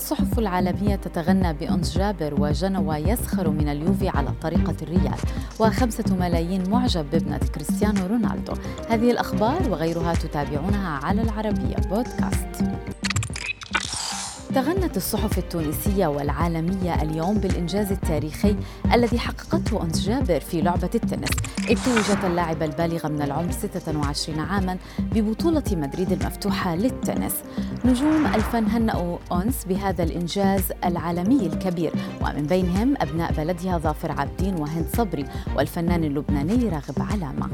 الصحف العالمية تتغنى بأنس جابر وجنوى يسخر من اليوفي على طريقة الريال وخمسة ملايين معجب بابنة كريستيانو رونالدو. هذه الأخبار وغيرها تتابعونها على العربية بودكاست. تغنت الصحف التونسية والعالمية اليوم بالإنجاز التاريخي الذي حققته أنس جابر في لعبة التنس. إذ توجت اللاعبة البالغة من العمر 26 عاما ببطولة مدريد المفتوحة للتنس. نجوم الفن هنأوا أنس بهذا الإنجاز العالمي الكبير ومن بينهم أبناء بلدها ظافر عابدين وهند صبري والفنان اللبناني راغب علامة.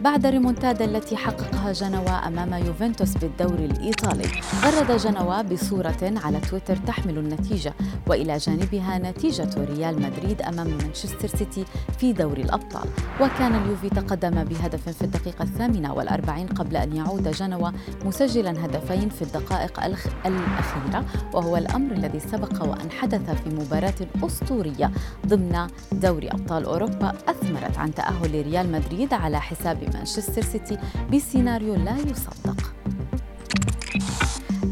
بعد الريمونتادا التي حققها جنوى أمام يوفنتوس بالدوري الإيطالي غرد جنوى بصورة على تويتر تحمل النتيجة وإلى جانبها نتيجة ريال مدريد أمام مانشستر سيتي في دوري الأبطال. وكان اليوفي تقدم بهدف في الدقيقة الثامنة والأربعين قبل أن يعود جنوى مسجلا هدفين في الدقائق الأخيرة وهو الأمر الذي سبق وأن حدث في مباراة أسطورية ضمن دوري أبطال أوروبا أثمرت عن تأهل ريال مدريد على حساب مانشستر سيتي بسيناريو لا يصدق.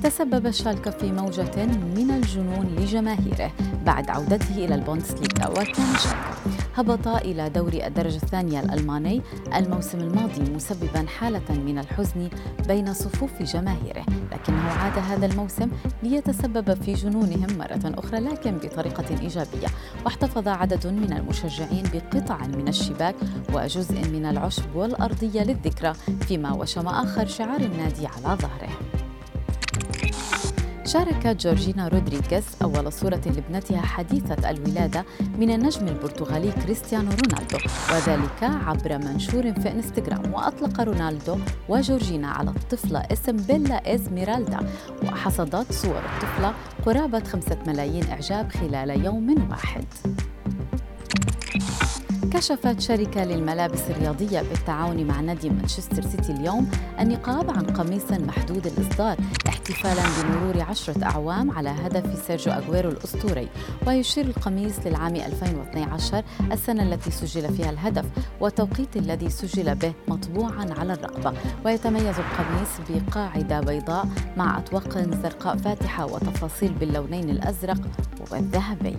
تسبب شالكا في موجة من الجنون لجماهيره بعد عودته إلى البوندسليغا وكان شالكا هبط إلى دوري الدرجة الثانية الألماني الموسم الماضي مسببا حالة من الحزن بين صفوف جماهيره لكنه عاد هذا الموسم ليتسبب في جنونهم مرة أخرى لكن بطريقة إيجابية. واحتفظ عدد من المشجعين بقطع من الشباك وجزء من العشب والأرضية للذكرى فيما وشم آخر شعار النادي على ظهره. شاركت جورجينا رودريغيز أول صورة لابنتها حديثة الولادة من النجم البرتغالي كريستيانو رونالدو وذلك عبر منشور في إنستغرام. وأطلق رونالدو وجورجينا على الطفلة اسم بيلا إزميرالدا وحصدت صور الطفلة قرابة خمسة ملايين إعجاب خلال يوم واحد. كشفت شركة للملابس الرياضية بالتعاون مع نادي مانشستر سيتي اليوم النقاب عن قميص محدود الإصدار احتفالا بمرور عشرة أعوام على هدف سيرجيو أغويرو الأسطوري. ويشير القميص للعام 2012 السنة التي سجل فيها الهدف والتوقيت الذي سجل به مطبوعا على الرقبة. ويتميز القميص بقاعدة بيضاء مع أطواق زرقاء فاتحة وتفاصيل باللونين الأزرق والذهبي.